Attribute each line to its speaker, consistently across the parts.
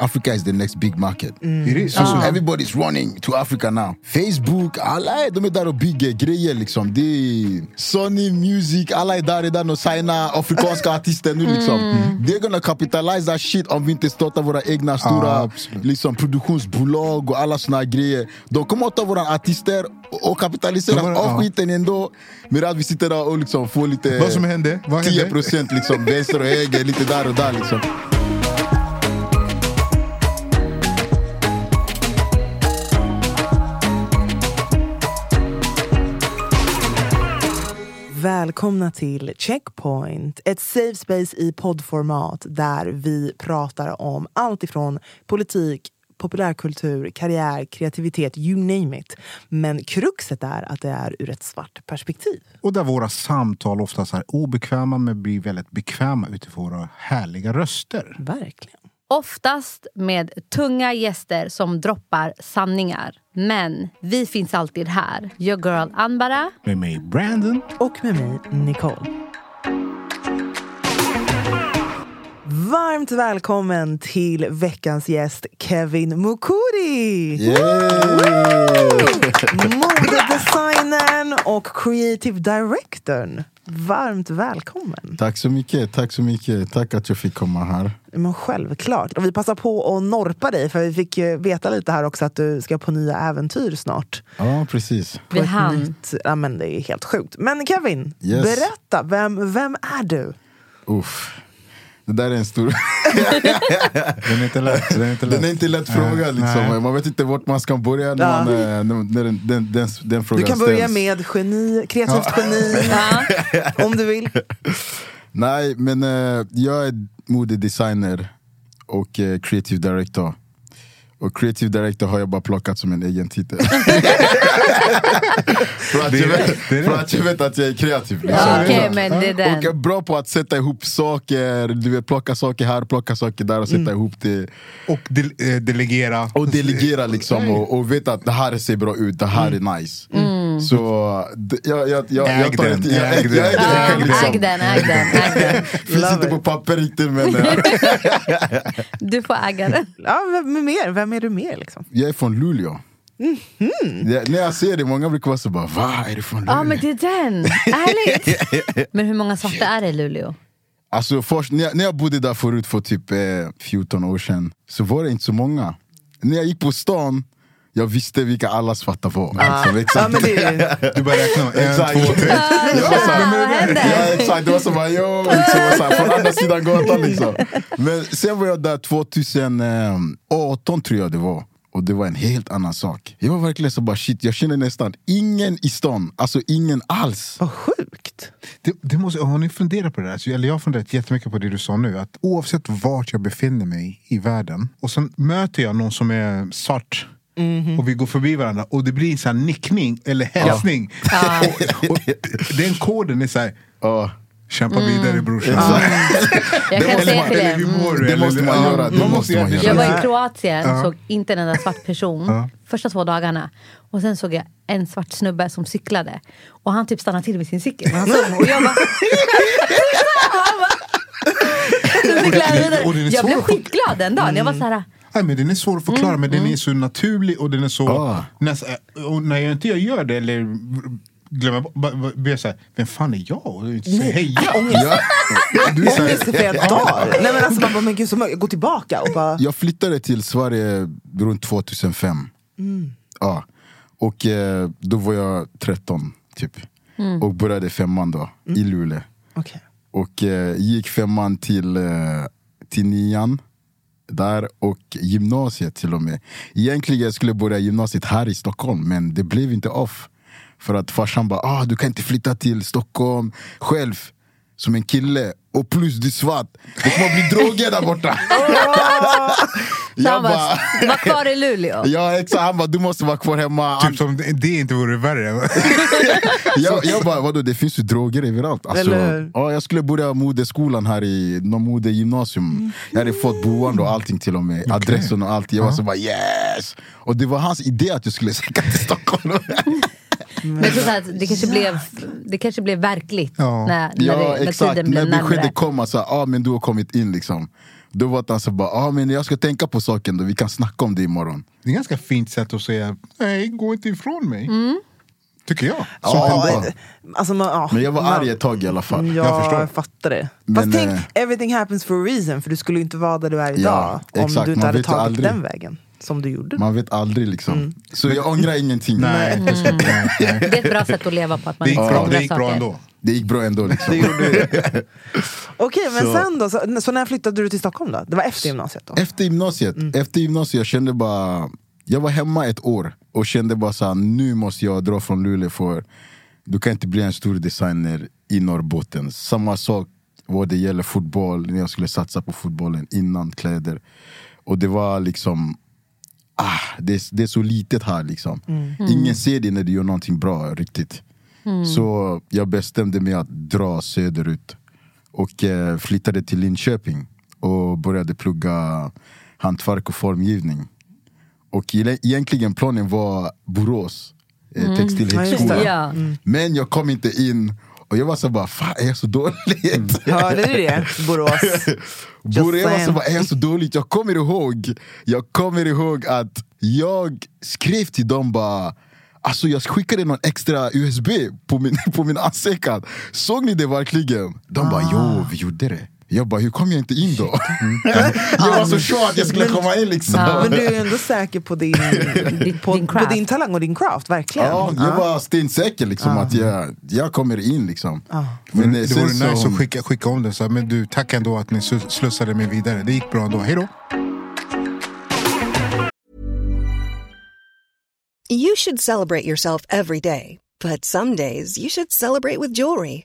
Speaker 1: Africa is the next big market.
Speaker 2: It is.
Speaker 1: So, so everybody's running to Africa now. Facebook, alla de är där och bygger grejer liksom. Det är Sony Music, alla är där redan och signar afrikanska artister nu liksom. They're gonna capitalize that shit om vi inte startar våra egna stora
Speaker 2: absolut.
Speaker 1: liksom, produktionsbolag och alla såna grejer. De kommer att ta våra artister och- kapitalisera av
Speaker 2: ja.
Speaker 1: skiten ändå. Medan vi sitter där och liksom får lite
Speaker 2: Vad som hände? Vad hände?
Speaker 1: 10 procent liksom, vänster och höger, lite där och där liksom.
Speaker 3: Välkomna till Checkpoint, ett safe space i poddformat där vi pratar om allt ifrån politik, populärkultur, karriär, kreativitet, you name it. Men kruxet är att det är ur ett svart perspektiv.
Speaker 2: Och där våra samtal oftast är obekväma men blir väldigt bekväma utifrån våra härliga röster.
Speaker 3: Verkligen.
Speaker 4: Oftast med tunga gäster som droppar sanningar. Men vi finns alltid här. Your girl Anbara.
Speaker 2: Med mig Brandon.
Speaker 3: Och med mig, Nicole. Varmt välkommen till veckans gäst Kevin Mukuri! Modedesignern och creative directorn. Varmt välkommen.
Speaker 1: Tack så mycket, tack så mycket. Tack att jag fick komma här.
Speaker 3: Men självklart. Och vi passar på att norpa dig för vi fick ju veta lite här också att du ska på nya äventyr snart.
Speaker 1: Ja, precis.
Speaker 3: På
Speaker 4: Vi hann.
Speaker 3: nytt- Ja, men det är helt sjukt. Men Kevin,
Speaker 1: Yes.
Speaker 3: berätta. Vem, vem är du?
Speaker 1: Uff. Det där är en stor...
Speaker 2: Den är inte lätt. Den är inte lätt.
Speaker 1: Den är inte lätt fråga liksom. Man vet inte vart man ska börja när,
Speaker 3: Ja.
Speaker 1: man, eh, när, när den, den, den, den frågan
Speaker 3: Du kan börja
Speaker 1: ställs.
Speaker 3: med geni, kreativt geni, om du vill.
Speaker 1: Nej, men eh, jag är modedesigner och eh, creative director. Och creative director har jag bara plockat som en egen titel. för, att jag vet, för att jag vet att jag är kreativ. Liksom.
Speaker 4: Ja, Okej, men det är
Speaker 1: Och jag är bra på att sätta ihop saker, du vet, plocka saker här, plocka saker där och sätta ihop det.
Speaker 2: Och de, eh, delegera.
Speaker 1: Och delegera liksom och, och veta att det här ser bra ut, det här är nice. Så d- jag, jag, jag,
Speaker 2: Äg
Speaker 1: jag tar
Speaker 2: den,
Speaker 1: jag,
Speaker 2: äg den.
Speaker 4: Äg den, äg den, äg den.
Speaker 1: Finns inte på papper riktigt men
Speaker 4: Du får äga den.
Speaker 3: Ja, vem, mer? vem är du mer? Liksom?
Speaker 1: jag är från Luleå. Jag, när jag ser det, många brukar vara så bara Va, är du från Luleå?
Speaker 4: Ja, men det är den. Ärligt. Men hur många svarta är det i Luleå?
Speaker 1: Alltså först, när, jag, när jag bodde där förut för typ eh, 14 år sedan Så var det inte så många När jag gick på stan Jag visste vilka alla svarta var liksom,
Speaker 3: Ja,
Speaker 1: exakt.
Speaker 3: men det är,
Speaker 2: Du bara räkna. En,
Speaker 1: Exakt.
Speaker 2: två, tre.
Speaker 1: Jag var så här? Ja exakt, det var som bara yo, liksom, så här, från andra sidan gatan liksom. Men sen var jag där 2018 tror jag det var och det var en helt annan sak. Jag var verkligen så bara shit, jag känner nästan ingen i stan, alltså ingen alls.
Speaker 3: vad sjukt.
Speaker 2: Det, det måste, har ni funderat på det där? Alltså, eller jag har funderat jättemycket på det du sa nu. Att oavsett vart jag befinner mig i världen och sen möter jag någon som är svart och vi går förbi varandra och det blir en sån här nickning eller hälsning. Och, och den koden är så här,
Speaker 1: Ja.
Speaker 2: kämpa vidare brorsan.
Speaker 4: Jag kan säga till
Speaker 2: mår du?
Speaker 1: Det måste man
Speaker 2: ja,
Speaker 1: göra, det måste man göra.
Speaker 4: Jag var
Speaker 3: Ja.
Speaker 4: i Kroatien såg inte en enda svart person
Speaker 2: Ja.
Speaker 4: första två dagarna. Och sen såg jag en svart snubbe som cyklade. Och han typ stannade till vid sin cykel. Han såg mig och jag bara...
Speaker 2: Och den
Speaker 4: Jag blev skitglad den dagen. Jag var så här...
Speaker 2: Nej, men den är svår att förklara men den är så naturlig och den är så...
Speaker 1: Ah.
Speaker 2: Nästa, och när jag inte gör det eller glömmer bort, blir jag såhär, vem fan är jag? Och inte säger heja.
Speaker 1: Ja.
Speaker 2: Du är så här-
Speaker 3: Ångest i flera dagar. Nej, men alltså, man bara, men gud, så må- gå tillbaka och bara...
Speaker 1: Jag flyttade till Sverige runt 2005. Ja. Och eh, då var jag 13 typ. Och började femman då, i Luleå.
Speaker 3: Okej.
Speaker 1: Och eh, gick femman till, eh, till nian där och gymnasiet till och med. Egentligen skulle jag börja gymnasiet här i Stockholm men det blev inte off. För att farsan bara, ah, du kan inte flytta till Stockholm själv. som en kille och plus du är svart. Det kommer bli droger där borta.
Speaker 4: Så han bara, var kvar i Luleå.
Speaker 1: ja exakt, han bara du måste vara kvar hemma.
Speaker 2: Typ som det inte vore värre.
Speaker 1: jag, jag bara, vadå det finns ju droger överallt. Alltså, ja, jag skulle börja modeskolan här i någon modegymnasium. Jag hade fått boende och allting till och med. Adressen och allt. Jag var så bara yes! Och det var hans idé att jag skulle söka till Stockholm.
Speaker 4: Men jag så att det, kanske blev, det kanske blev verkligt
Speaker 2: Ja.
Speaker 4: när, när,
Speaker 1: ja
Speaker 4: det, när
Speaker 1: exakt,
Speaker 4: tiden blev
Speaker 1: när beskedet kom att ah, men du har kommit in liksom. Då var det han så bara, ah, men jag ska tänka på saken då, vi kan snacka om det imorgon.
Speaker 2: Det är ett ganska fint sätt att säga nej, gå inte ifrån mig.
Speaker 4: Mm.
Speaker 2: Tycker jag.
Speaker 3: Ja, eh, alltså, man, ja,
Speaker 1: Men jag var
Speaker 3: man-
Speaker 1: arg ett tag i alla fall.
Speaker 3: Ja,
Speaker 2: Jag
Speaker 3: jag,
Speaker 2: förstår.
Speaker 3: fattar det.
Speaker 1: Men,
Speaker 3: Fast tänk,
Speaker 1: eh,
Speaker 3: everything happens for a reason. För du skulle inte vara där du är idag
Speaker 1: Ja,
Speaker 3: om
Speaker 1: exakt,
Speaker 3: du inte hade tagit
Speaker 1: aldrig.
Speaker 3: den vägen. Som du gjorde.
Speaker 1: Man vet aldrig liksom. Så jag ångrar ingenting.
Speaker 2: Nej, nej.
Speaker 4: Det är ett bra sätt att leva på, att man
Speaker 2: Det gick,
Speaker 4: inte
Speaker 2: bra, det gick bra
Speaker 4: saker.
Speaker 2: ändå.
Speaker 1: Det gick bra ändå liksom.
Speaker 3: Det gjorde. Okej, men
Speaker 1: Så-
Speaker 3: sen då? Så, så när flyttade du till Stockholm då? Det var efter gymnasiet då?
Speaker 1: Efter gymnasiet, efter gymnasiet jag kände bara Jag var hemma ett år och kände bara så här, nu måste jag dra från Luleå för du kan inte bli en stor designer i Norrbotten. Samma sak vad det gäller fotboll, när jag skulle satsa på fotbollen innan kläder. Och det var liksom ah, det, är, det är så litet här liksom. Ingen ser det när du gör någonting bra riktigt. Så jag bestämde mig att dra söderut och eh, flyttade till Linköping och började plugga hantverk och formgivning. Och egent- egentligen planen var Borås, eh,
Speaker 3: Ja, just
Speaker 1: textilhögskola.
Speaker 3: det.
Speaker 4: Ja.
Speaker 1: Men jag kom inte in och jag var så bara, fan är jag så dålig?
Speaker 3: Hörde du det? Borås.
Speaker 1: Jag var så bara, är jag så dåligt? Jag kommer ihåg, jag kommer ihåg att jag skrev till dem bara Alltså jag skickade någon extra USB på min, på min ansökan. Såg ni det verkligen? De bara, jo vi gjorde det. Jag bara, hur kom jag inte in då? jag var så sure att jag skulle komma in liksom.
Speaker 4: Ja.
Speaker 3: Men du är ändå säker på din, på,
Speaker 4: din
Speaker 3: på din talang och din craft, verkligen.
Speaker 1: Ja, jag var stensäker liksom att jag, jag kommer in liksom. Men, eh,
Speaker 2: Det vore nice att skicka, skicka om det. Så, men du, tack ändå att ni slu- slussade mig vidare. Det gick bra ändå. Hej då.
Speaker 5: You should celebrate yourself every day, but some days you should celebrate with jewelry.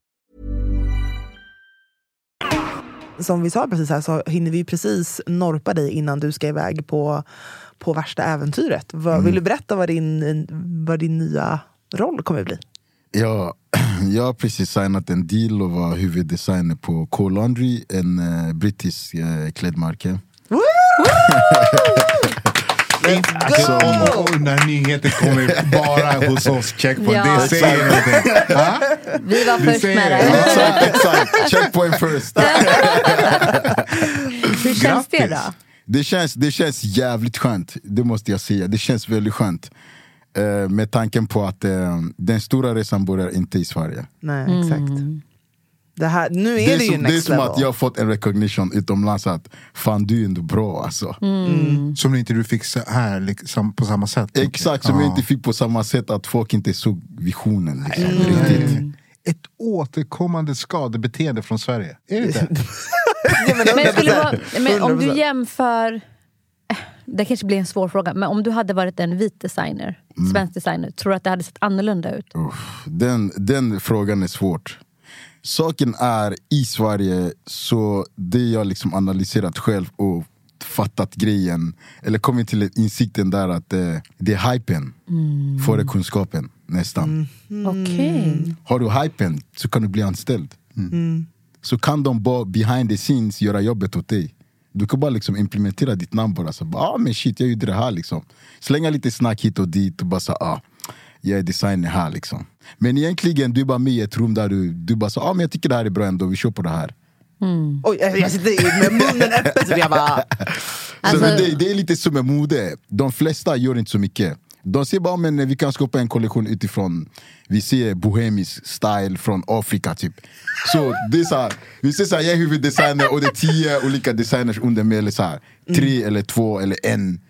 Speaker 3: Som vi sa precis här så hinner vi precis norpa dig innan du ska iväg på, på värsta äventyret. Vad-
Speaker 1: Mm.
Speaker 3: Vill du berätta vad din, vad din nya roll kommer bli?
Speaker 1: Ja, jag har precis signat en deal och var huvuddesigner på K-Laundry, en eh, brittisk eh, klädmärke.
Speaker 2: Alltså, och, och den här nyheten kommer bara hos oss. Checkpoint.
Speaker 4: Ja.
Speaker 2: Det säger någonting. Ha?
Speaker 4: Vi var först med det.
Speaker 1: Exakt, exakt. Checkpoint first.
Speaker 4: Hur känns det då?
Speaker 1: Det känns, det känns jävligt skönt, det måste jag säga. Det känns väldigt skönt. Eh, med tanken på att eh, den stora resan börjar inte i Sverige.
Speaker 3: Nej, exakt. Det här, nu är
Speaker 1: Det
Speaker 3: det, ju
Speaker 1: som, det är
Speaker 3: next
Speaker 1: som
Speaker 3: level.
Speaker 1: att jag har fått en recognition utomlands att fan du är ändå bra alltså.
Speaker 2: Som inte du fick så här liksom, på samma sätt.
Speaker 1: Exakt, som
Speaker 2: Ja.
Speaker 1: jag inte fick på samma sätt att folk inte såg visionen. Liksom, riktigt.
Speaker 2: Ett återkommande skadebeteende från Sverige. Är det inte?
Speaker 3: Ja, men
Speaker 4: Men, skulle det vara,
Speaker 3: 100%.
Speaker 4: men om du
Speaker 3: 100%.
Speaker 4: jämför... eh, Det kanske blir en svår fråga, men om du hade varit en vit designer, svensk designer, tror du att det hade sett annorlunda ut?
Speaker 1: Uff, den, den frågan är svårt. Saken är, i Sverige, så det jag liksom analyserat själv och fattat grejen, eller kommit till insikten där att eh, det är hypen före kunskapen nästan.
Speaker 4: Okej.
Speaker 1: Har du hypen så kan du bli anställd. Så kan de bara behind the scenes göra jobbet åt dig. Du kan bara liksom implementera ditt namn bara. Så, ah, men shit, jag gjorde det här liksom. Slänga lite snack hit och dit och bara så, ah, jag är designer här liksom. Men egentligen, du är bara med i ett rum där du, du bara så, ah, men jag tycker det här är bra ändå, vi kör på det här.
Speaker 3: Oj, jag jag sitter med munnen öppen. Så jag bara...
Speaker 4: Alltså-
Speaker 1: så men det, det är lite som med mode, de flesta gör inte så mycket. De säger bara men vi kan skapa en kollektion utifrån Vi ser bohemisk style från Afrika typ. Så det är så här, vi ser så här, jag är huvuddesigner och det är tio olika designers under mig eller så här, Tre eller två eller en.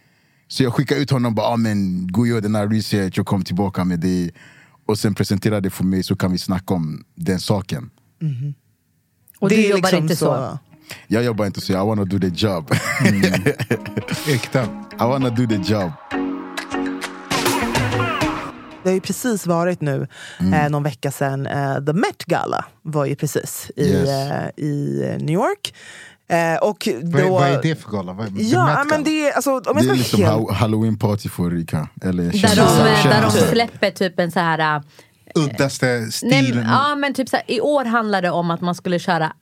Speaker 1: Så jag skickar ut honom bara, ah, men gå och gör den här research och kom tillbaka med det Och sen presentera det för mig så kan vi snacka om den saken
Speaker 4: Och
Speaker 3: Det
Speaker 4: du
Speaker 3: är
Speaker 4: jobbar
Speaker 3: liksom
Speaker 4: inte så?
Speaker 1: Jag jobbar inte så, I wanna do the job
Speaker 2: Äkta.
Speaker 1: I wanna do the job
Speaker 3: Det har ju precis varit nu,
Speaker 2: Mm.
Speaker 3: eh, någon vecka sedan, eh, The Met Gala var ju precis i,
Speaker 1: Yes.
Speaker 3: eh, i New York. Eh, och då,
Speaker 2: Vad, är- vad är det för gala? Vad, The
Speaker 3: Ja,
Speaker 2: Met
Speaker 3: men det är, alltså, om
Speaker 1: Det är liksom
Speaker 3: helt...
Speaker 1: ha- halloween party för rika Eller
Speaker 4: Där de, där de släpper typ en så här... äh,
Speaker 2: Uddaste
Speaker 4: Nej,
Speaker 2: stilen.
Speaker 4: men- ja, men typ så här, I år handlar det om att man skulle köra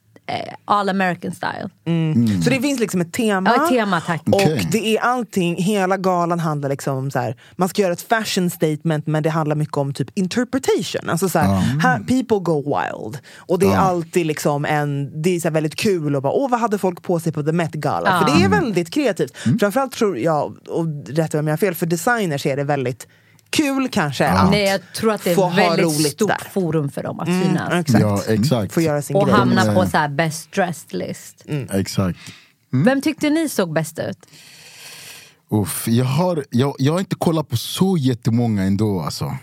Speaker 4: all American style.
Speaker 3: Så det finns liksom ett tema.
Speaker 4: Ja, ett tema tack.
Speaker 3: Och det är allting, hela galan handlar liksom om så här, man ska göra ett fashion statement men det handlar mycket om typ interpretation. Alltså så här, här, people go wild. Och det är alltid liksom en, det är så här väldigt kul och bara, åh vad hade folk på sig på The Met Gala? För det är väldigt kreativt. Framförallt tror jag, och rätta mig om jag har fel, för designers är det väldigt kul kanske att
Speaker 4: Nej, jag tror att det
Speaker 3: få
Speaker 4: är
Speaker 3: ha
Speaker 4: väldigt
Speaker 3: roligt
Speaker 4: stort
Speaker 3: där.
Speaker 4: forum för dem att synas.
Speaker 3: Exakt.
Speaker 1: Ja exakt
Speaker 3: Få göra sin
Speaker 4: Och
Speaker 3: grej.
Speaker 4: hamna
Speaker 1: De,
Speaker 4: på så här best dressed list.
Speaker 1: Exakt
Speaker 4: Vem tyckte ni såg bäst ut?
Speaker 1: Uff, jag, har, jag, jag har inte kollat på så jättemånga ändå alltså.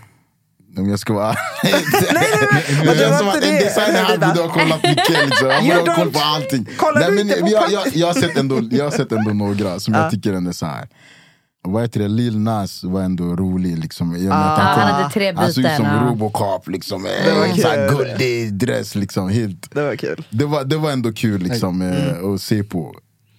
Speaker 1: Om jag ska vara ärlig.
Speaker 3: men
Speaker 1: Det
Speaker 3: var
Speaker 1: som att
Speaker 3: inte
Speaker 1: en
Speaker 3: det.
Speaker 1: designer här borde ha kollat mycket. Liksom. Han borde ha koll på allting.
Speaker 3: Kollar inte på
Speaker 1: jag, jag, jag, har sett ändå, jag har sett ändå några som jag tycker ändå är så här. Vad heter det? Lil Nas var ändå rolig. Liksom. Och med att
Speaker 4: Ja,
Speaker 1: han,
Speaker 4: hade tre
Speaker 1: han såg ut som
Speaker 4: byten, ja.
Speaker 1: Robocop. Liksom.
Speaker 3: var
Speaker 1: En
Speaker 3: kul.
Speaker 1: guldig dress. Liksom. Helt.
Speaker 3: Det var kul.
Speaker 1: Det, var, det var ändå kul liksom, eh, att se på.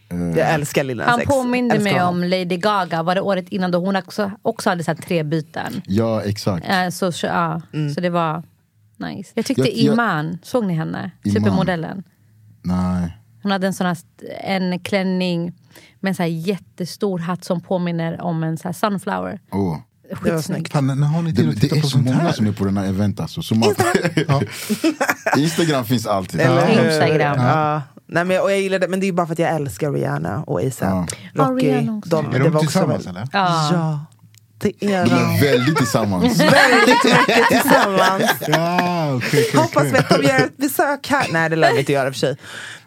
Speaker 1: Eh,
Speaker 3: Jag älskar Lil Nas
Speaker 4: Han
Speaker 3: X.
Speaker 4: påminde mig om Lady Gaga, var det året innan då hon också, också hade så här tre byten.
Speaker 1: Ja, exakt.
Speaker 4: Eh, så, så, ja, så det var nice. Jag tyckte
Speaker 1: Jag- jag-
Speaker 4: Iman, såg ni henne?
Speaker 1: Iman.
Speaker 4: Supermodellen.
Speaker 1: Nej.
Speaker 4: Hon hade en sån här, en klänning med en så här jättestor hatt som påminner om en så här sunflower.
Speaker 1: Oh.
Speaker 3: Det var snyggt.
Speaker 2: Fan, när har ni tid
Speaker 1: Det, det
Speaker 2: titta
Speaker 1: är
Speaker 2: på
Speaker 1: så många som är på den här event alltså. Så man, Instagram finns alltid.
Speaker 3: Eller?
Speaker 4: Instagram.
Speaker 3: Ja. Nej, men, och jag gillar det, men det är ju bara för att jag älskar Rihanna och ASAP.
Speaker 4: Ja,
Speaker 3: Rocky.
Speaker 4: Rihanna också.
Speaker 3: de,
Speaker 2: Är
Speaker 3: det
Speaker 2: de
Speaker 3: var också
Speaker 2: tillsammans
Speaker 3: väl-
Speaker 2: eller?
Speaker 4: Ja.
Speaker 3: Ja, är
Speaker 1: De är väldigt tillsammans.
Speaker 3: Väldigt mycket tillsammans.
Speaker 2: Ja, okej, okej,
Speaker 3: Hoppas vi att de gör ett besök här. Nej, det lär vi inte göra i och för sig.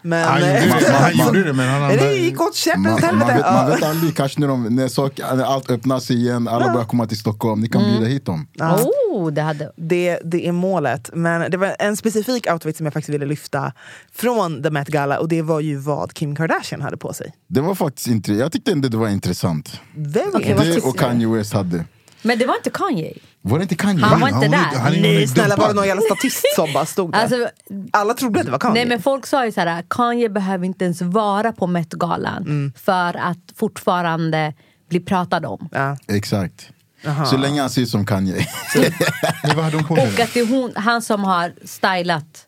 Speaker 3: Men,
Speaker 2: Han gjorde
Speaker 3: eh,
Speaker 2: det, han gjorde det men han
Speaker 3: det gick åt
Speaker 1: Man, man,
Speaker 3: helvete.
Speaker 1: vet, man
Speaker 3: Ja.
Speaker 1: vet aldrig, kanske när, de, när sak, när allt öppnar sig igen, alla börjar komma till Stockholm, ni kan bjuda hit dem.
Speaker 4: Oh, det hade...
Speaker 3: Det, det är målet. Men det var en specifik outfit som jag faktiskt ville lyfta från The Met Gala och det var ju vad Kim Kardashian hade på sig.
Speaker 1: Det var faktiskt inte, jag tyckte ändå det var intressant.
Speaker 4: Okej, vad
Speaker 1: Det och Kanye West hade.
Speaker 4: Men det var inte Kanye.
Speaker 1: Var det inte Kanye?
Speaker 4: Han var inte
Speaker 2: Han
Speaker 4: där.
Speaker 2: han är
Speaker 3: Nej snälla, var det någon jävla statist som bara stod där?
Speaker 4: Alltså,
Speaker 3: Alla trodde att det var Kanye.
Speaker 4: nej men folk sa ju så här, Kanye behöver inte ens vara på Met-galan för att fortfarande bli pratad om.
Speaker 3: ja.
Speaker 1: Exakt. Så länge han ser ut som Kanye.
Speaker 2: Men vad hade hon på
Speaker 4: Och att det är hon, han som har stylat,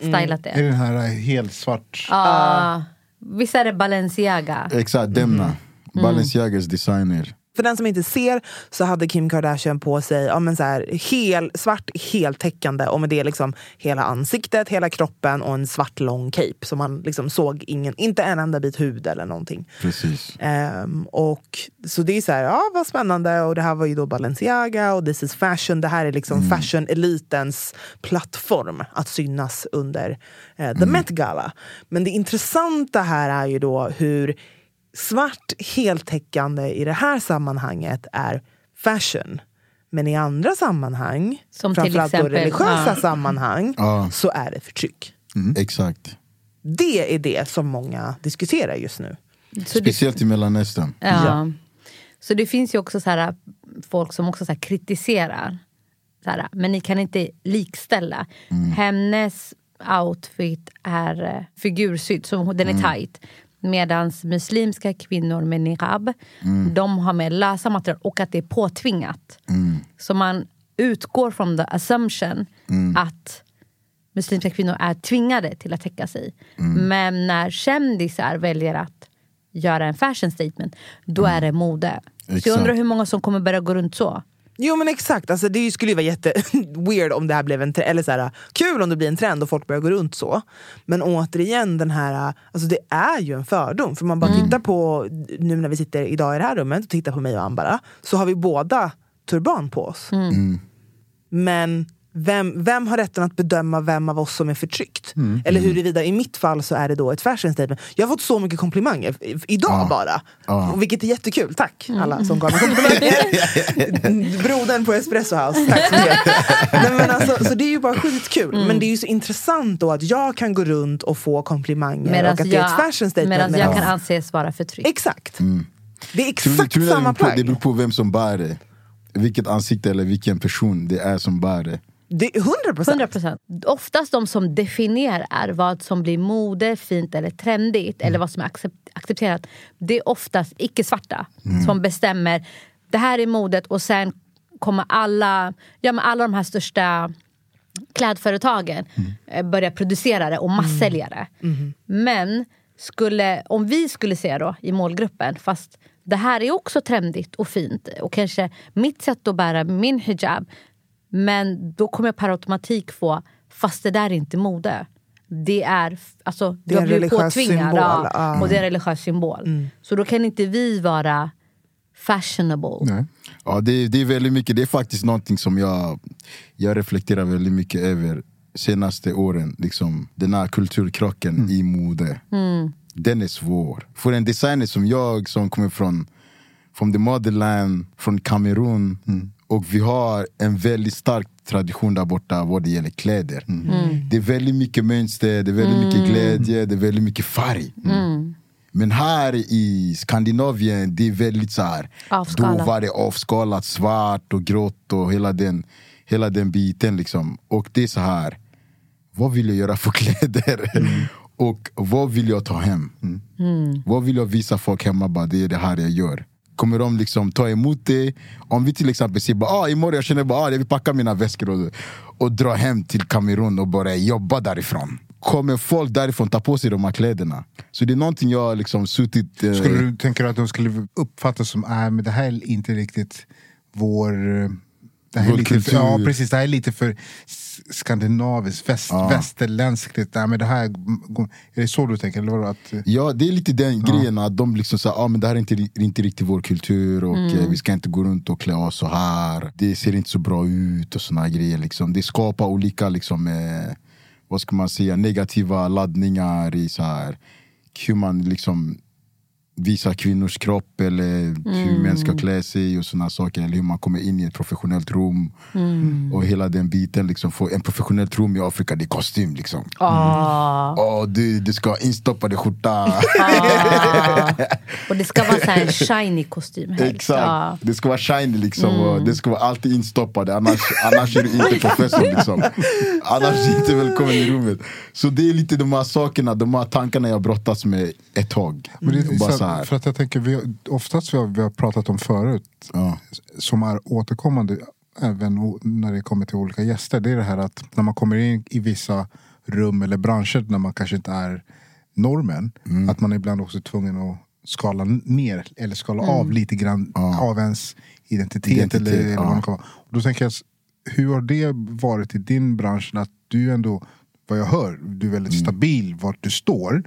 Speaker 4: stylat
Speaker 2: Är
Speaker 4: det.
Speaker 2: det den här eh, helt svart?
Speaker 4: Ja. Visst är det Balenciaga?
Speaker 1: Exakt, Demna. Balenciagas designer.
Speaker 3: För den som inte ser så hade Kim Kardashian på sig ja, men så här, hel, svart heltäckande och med det liksom hela ansiktet, hela kroppen och en svart lång cape. Så man liksom såg ingen, inte en enda bit hud eller någonting.
Speaker 1: Precis.
Speaker 3: Ehm, och, så det är så här, ja vad spännande. Och det här var ju då Balenciaga och This is fashion. Det här är liksom fashion-elitens plattform att synas under eh, The Met Gala. Men det intressanta här är ju då hur svart heltäckande i det här sammanhanget är fashion. Men i andra sammanhang,
Speaker 4: Som till
Speaker 3: framförallt då
Speaker 4: exempel,
Speaker 3: religiösa
Speaker 4: ja.
Speaker 3: sammanhang,
Speaker 1: Ja.
Speaker 3: så är det förtryck.
Speaker 1: Exakt.
Speaker 3: Det är det som många diskuterar just nu.
Speaker 4: Så det,
Speaker 1: Speciellt i Mellanöstern.
Speaker 4: ja. Så det finns ju också så här, folk som också så här kritiserar. Så här, men ni kan inte likställa. Hennes outfit är eh, figursydd, så den är tight. Medan muslimska kvinnor med niqab, de har med lösa material och att det är påtvingat. Så man utgår från the assumption att muslimska kvinnor är tvingade till att täcka sig. Men när kändisar väljer att göra en fashion statement, då är det mode. Så
Speaker 1: Exakt.
Speaker 4: jag undrar hur många som kommer börja gå runt så.
Speaker 3: Jo men exakt, alltså, det skulle ju vara jätte weird om det här blev en trend, eller så här, kul om det blir en trend och folk börjar gå runt så. Men återigen, den här, alltså, det är ju en fördom. För man bara tittar på, nu när vi sitter idag i det här rummet och tittar på mig och Ambara, så har vi båda turban på oss. Men vem, vem har rätten att bedöma vem av oss som är förtryckt? Eller huruvida, i mitt fall så är det då ett fashion statement. Jag har fått så mycket komplimanger, idag bara. Och Vilket är jättekul, tack alla som gav mig komplimanger. Brodern på Espresso House, tack så mycket. Nej, men alltså, så det är ju bara skitkul. Men det är ju så intressant då att jag kan gå runt och få komplimanger
Speaker 4: Medan
Speaker 3: och att det är ett
Speaker 4: jag,
Speaker 3: fashion statement.
Speaker 4: medan jag kan anses vara förtryckt.
Speaker 3: Exakt. Det är
Speaker 1: Tror
Speaker 3: exakt
Speaker 1: tror det
Speaker 3: samma
Speaker 1: beror på- Det
Speaker 3: plagg.
Speaker 1: beror på vem som bär det. Vilket ansikte eller vilken person det är som bär det.
Speaker 3: Det är 100 procent.
Speaker 4: 100%. Oftast de som definierar vad som blir mode, fint eller trendigt eller vad som är accep- accepterat. Det är oftast icke-svarta som bestämmer det här är modet och sen kommer alla, ja, men alla de här största klädföretagen eh, börja producera det och massälja det. Men skulle, om vi skulle se då i målgruppen, fast det här är också trendigt och fint och kanske mitt sätt att bära min hijab men då kommer jag per automatik få, fast det där är inte mode. Det är, alltså,
Speaker 3: Det är
Speaker 4: jag
Speaker 3: en
Speaker 4: blir
Speaker 3: religiös
Speaker 4: påtvingad,
Speaker 3: symbol,
Speaker 4: ja.
Speaker 3: Mm.
Speaker 4: och det är en religiös symbol. Så då kan inte vi vara fashionable.
Speaker 2: Nej.
Speaker 1: Ja, det, det är väldigt mycket, det är faktiskt någonting som jag, jag reflekterar väldigt mycket över senaste åren. Liksom, den här kulturkrocken i mode. Den är svår. För en designer som jag som kommer från, från the motherland, från Kamerun. Och vi har en väldigt stark tradition där borta vad det gäller kläder. Det är väldigt mycket mönster, det är väldigt mycket glädje, det är väldigt mycket färg. Men här i Skandinavien, det är väldigt så här.
Speaker 4: Avskalat.
Speaker 1: Då var det avskalat, svart och grått och hela den, hela den biten. Liksom. Och det är så här. Vad vill jag göra för kläder? Och vad vill jag ta hem? Vad vill jag visa folk hemma? Bara, det är det här jag gör. Kommer de liksom ta emot det? Om vi till exempel säger bara, ah, imorgon jag känner bara, ah, jag vill packa mina väskor och, och dra hem till Kamerun och börja jobba därifrån. Kommer folk därifrån ta på sig de här kläderna? Så det är någonting jag har liksom suttit... eh,
Speaker 2: Skulle du tänka att de skulle uppfattas som, äh, men det här är inte riktigt vår... Eh, det här är lite för, ja, precis. Det här är lite för skandinaviskt, väst, västerländskt. Nej, men det här, är det så du tänker? Eller? Att,
Speaker 1: Ja, det är lite den grejen att de liksom säger ah, men det här är inte, inte riktigt vår kultur och eh, vi ska inte gå runt och klä oss så här. Det ser inte så bra ut och såna grejer. Liksom. Det skapar olika liksom, eh, vad ska man säga, negativa laddningar i så här, hur man liksom visar kvinnors kropp eller hur män ska klä sig och såna saker. Eller hur man kommer in i ett professionellt rum. Och hela den biten. Liksom, för en professionellt rum i Afrika, det är kostym. Liksom.
Speaker 4: Ah.
Speaker 1: Åh, du, du ska ha instoppade skjorta.
Speaker 4: Ah. Och det ska vara så här en shiny kostym helst.
Speaker 1: Exakt,
Speaker 4: Ja.
Speaker 1: det ska vara shiny liksom och det ska vara alltid instoppade annars, annars är du inte professor liksom. Annars är du inte välkommen i rummet Så det är lite de här sakerna, de här tankarna jag brottats med ett tag
Speaker 2: men det,
Speaker 1: Bara
Speaker 2: här. för att jag tänker, vi, har- oftast vi har, vi har pratat om förut,
Speaker 1: Ja.
Speaker 2: som är återkommande även när det kommer till olika gäster. Det är det här att när man kommer in i vissa rum eller branscher när man kanske inte är normen.
Speaker 1: Mm.
Speaker 2: Att man ibland också är tvungen att skala ner eller skala av lite grann av ens identitet.
Speaker 1: Identitet,
Speaker 2: eller, eller vad
Speaker 1: ja.
Speaker 2: vara. Och då tänker jag, hur har det varit i din bransch? Att du ändå, vad jag hör, du är väldigt
Speaker 1: Mm.
Speaker 2: stabil vart du står.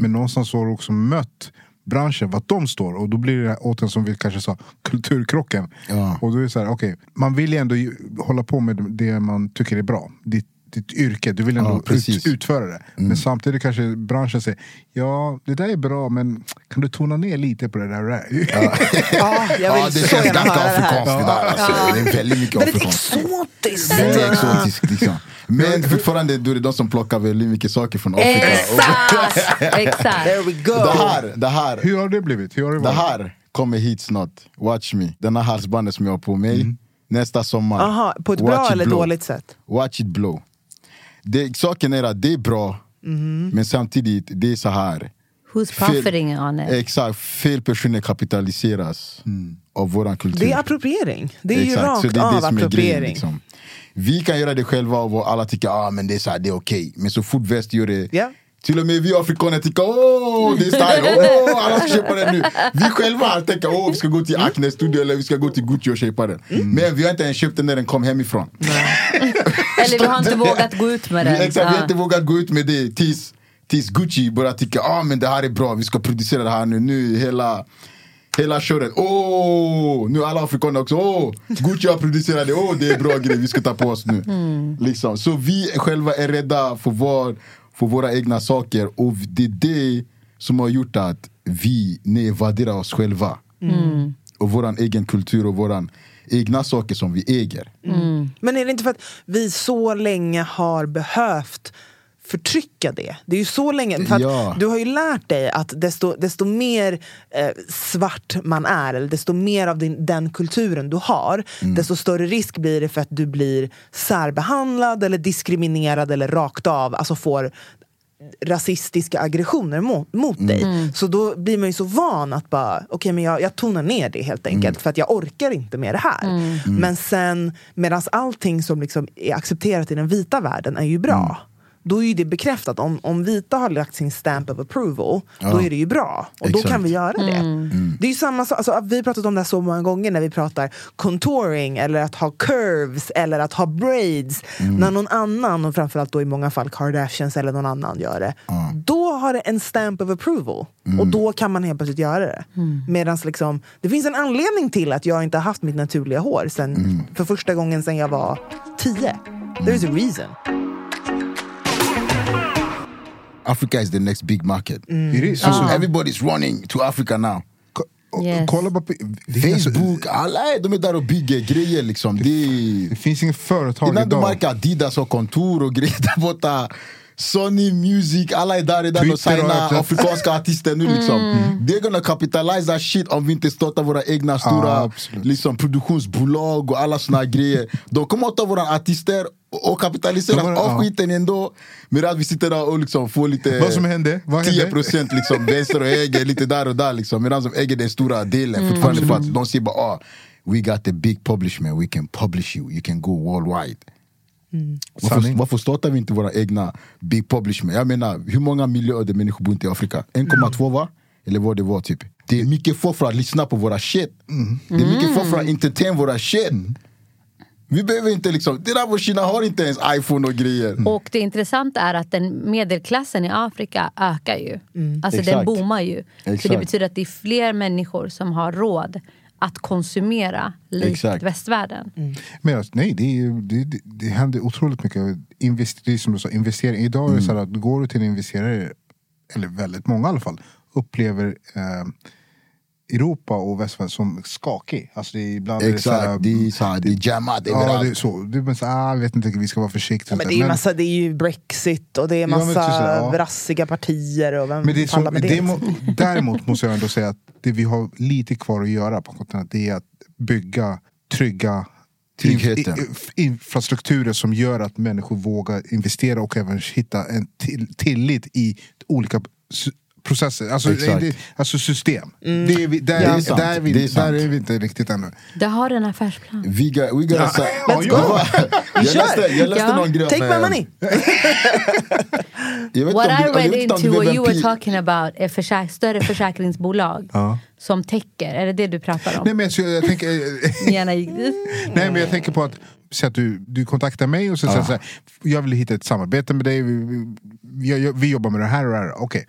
Speaker 2: Men någonstans har du också mött branschen, vart de står. Och då blir det återigen som vi kanske sa, kulturkrocken.
Speaker 1: Ja.
Speaker 2: Och då är det så här, okej, man vill ju ändå hålla på med det man tycker är bra. Ditt, ditt yrke, du vill ändå
Speaker 1: Ja,
Speaker 2: ut, utföra det. Men samtidigt kanske branschen säger, ja det där är bra men kan du tona ner lite på det där? där?
Speaker 3: Ja, jag vill
Speaker 1: Ja, det känns ganska afrikanskt det där alltså. Det är väldigt mycket
Speaker 3: Väldigt
Speaker 1: afrikanskt
Speaker 3: exotiskt!
Speaker 1: Väldigt exotiskt liksom. Men fortfarande då är det de som plockar väldigt mycket saker från Afrika
Speaker 4: Exakt! Exakt.
Speaker 3: There we go!
Speaker 1: Det här, det här
Speaker 2: Hur har det blivit? Hur har det
Speaker 1: Det här kommer hit snart, watch me. Den här halsbandet som jag har på mig, nästa sommar.
Speaker 3: Aha, på ett
Speaker 1: Watch
Speaker 3: bra eller
Speaker 1: blow.
Speaker 3: dåligt sätt?
Speaker 1: Watch it blow. Det, saken är att det är bra,
Speaker 3: Mhm.
Speaker 1: men samtidigt, det är så här.
Speaker 4: Who's
Speaker 1: fel-
Speaker 4: profiting on it?
Speaker 1: Exakt, fel personer kapitaliseras av våran kultur.
Speaker 3: Det är appropriering. Det är ju
Speaker 1: Exakt, så
Speaker 3: rakt
Speaker 1: det är det
Speaker 3: av
Speaker 1: som är grejen,
Speaker 3: appropriering.
Speaker 1: liksom. Vi kan göra det själva och alla tycker ah, men det är, så här, det är okej. Men så fort väst gör det
Speaker 3: Ja.
Speaker 1: Till och med vi afrikaner tycker åh det är style, åh alla ska köpa den nu. Vi själva tänker åh vi ska gå till Acne studio eller vi ska gå till Gucci och köpa den. Men vi har inte ens köpt den när den kom hemifrån.
Speaker 4: Eller vi har inte vågat gå ut med
Speaker 1: Vi,
Speaker 4: den.
Speaker 1: exakt, vi har inte vågat gå ut med det tills, tills Gucci börjar tycka ah, men det här är bra, vi ska producera det här nu. Nu hela Hela köret, åh! Nu alla afrikaner också, åh! Gucci har producerat det, åh det är bra grej vi ska ta på oss nu. Liksom. Så vi själva är rädda för, vår, för våra egna saker och det är det som har gjort att vi nedvärderar oss själva. Och våran egen kultur och våran egna saker som vi äger.
Speaker 3: Men är det inte för att vi så länge har behövt förtrycka det? Det är ju så länge, för att
Speaker 1: Ja.
Speaker 3: du har ju lärt dig att desto, desto mer eh, svart man är, eller desto mer av din, den kulturen du har, desto större risk blir det för att du blir särbehandlad eller diskriminerad eller rakt av, alltså får rasistiska aggressioner mot, mot dig. Så då blir man ju så van att bara, okej men jag, jag tonar ner det helt enkelt för att jag orkar inte med det här. Men sen, medan allting som liksom är accepterat i den vita världen är ju bra. Då är ju det bekräftat. Om, om vita har lagt sin stamp of approval, då är det ju bra. Och då
Speaker 1: Exakt.
Speaker 3: kan vi göra det. Det är ju samma sak, alltså, vi har pratat om det här så många gånger när vi pratar contouring, eller att ha curves, eller att ha braids. När någon annan, och framförallt då i många fall Kardashians eller någon annan gör det. Då har det en stamp of approval. Och då kan man helt plötsligt göra det. Medan liksom, det finns en anledning till att jag inte har haft mitt naturliga hår sen, för första gången sedan jag var tio. There is a reason.
Speaker 1: Africa is the next big market.
Speaker 2: It is.
Speaker 1: So
Speaker 2: Alltså,
Speaker 1: everybody's running to Africa now.
Speaker 2: ko-
Speaker 4: Yes.
Speaker 2: Kolla bara på...
Speaker 1: Facebook, alla är, de är där och bygger grejer liksom. Det
Speaker 2: det finns inget företag
Speaker 1: innan du
Speaker 2: idag.
Speaker 1: märker Adidas har kontor och grejer där borta. Sony Music, alla är där redan och signar afrikanska artister nu liksom. They're gonna capitalize that shit om vi inte startar våra egna stora
Speaker 2: absolut.
Speaker 1: liksom, produktionsbolag och alla såna grejer. De kommer att ta våra artister och- och kapitalisera
Speaker 2: De kommer-
Speaker 1: av
Speaker 2: ja.
Speaker 1: skiten ändå. Medan vi sitter där och liksom får lite
Speaker 2: Vad som hände? Vad hände?
Speaker 1: 10 procent liksom, vänster och höger, lite där och där liksom. Medan de äger den stora delen fortfarande för att de säger bara ah, We got the big publishment, we can publish you, you can go worldwide. Varför,
Speaker 2: Sanning.
Speaker 1: varför startar vi inte våra egna big publishment? Jag menar, hur många miljarder människor bor inte i Afrika? 1,2 va? Eller vad det var typ. Det är mycket folk för att lyssna på våra shit. Det är mycket folk för att entertain våra shit. Vi behöver inte liksom, det där var Kina har inte ens iPhone och grejer.
Speaker 4: Och det intressanta är att den medelklassen i Afrika ökar ju. Alltså den
Speaker 1: Exakt.
Speaker 4: boomar ju. Så det
Speaker 1: Exakt.
Speaker 4: betyder att det är fler människor som har råd att konsumera likt
Speaker 1: Exakt.
Speaker 4: västvärlden.
Speaker 2: Men alltså, nej, det, är, det, det, det händer otroligt mycket. Invest, det är som du sa, investering. Idag är det så här att går du till en investerare, eller väldigt många i alla fall, upplever eh, Europa och västvärlden som skakig. Alltså det är ibland är det så här,
Speaker 1: Exakt, det är, så här, det är jammat
Speaker 2: Ja,
Speaker 1: överallt.
Speaker 2: det är så. Det är ah, jag vet inte, vi ska vara försiktiga.
Speaker 3: Ja, men det, är ju massa, det är ju Brexit och det är
Speaker 2: Ja, men
Speaker 3: massa
Speaker 2: typ så, ja.
Speaker 3: rassiga partier. Och vem
Speaker 2: Men det är så,
Speaker 3: med
Speaker 2: det däremot måste jag ändå säga att det vi har lite kvar att göra på kontinenten det är att bygga trygga
Speaker 1: Tryggheten.
Speaker 2: inf- infrastrukturer som gör att människor vågar investera och även hitta en till, tillit i olika processer, alltså, det, alltså system. Det är vi, där,
Speaker 1: Det är
Speaker 2: där, är vi,
Speaker 1: Det är
Speaker 2: där är vi inte riktigt ännu.
Speaker 4: Det har en affärsplan.
Speaker 1: We got, we got a,
Speaker 2: Let's
Speaker 3: go.
Speaker 1: jag läste, jag läste
Speaker 4: Ja.
Speaker 1: någon grej
Speaker 3: Take my money!
Speaker 1: Jag vet
Speaker 4: What I
Speaker 1: du-
Speaker 4: read into
Speaker 1: du
Speaker 4: what you were talking about är försäk- större försäkringsbolag
Speaker 2: Ja.
Speaker 4: som täcker. Är det det du pratar om?
Speaker 2: Nej, men jag, jag, tänker. Nej men jag tänker på att, så att du, du kontaktar mig och så säger så här, jag vill hitta ett samarbete med dig, vi, vi, jag- vi jobbar med det här och det här. Okej,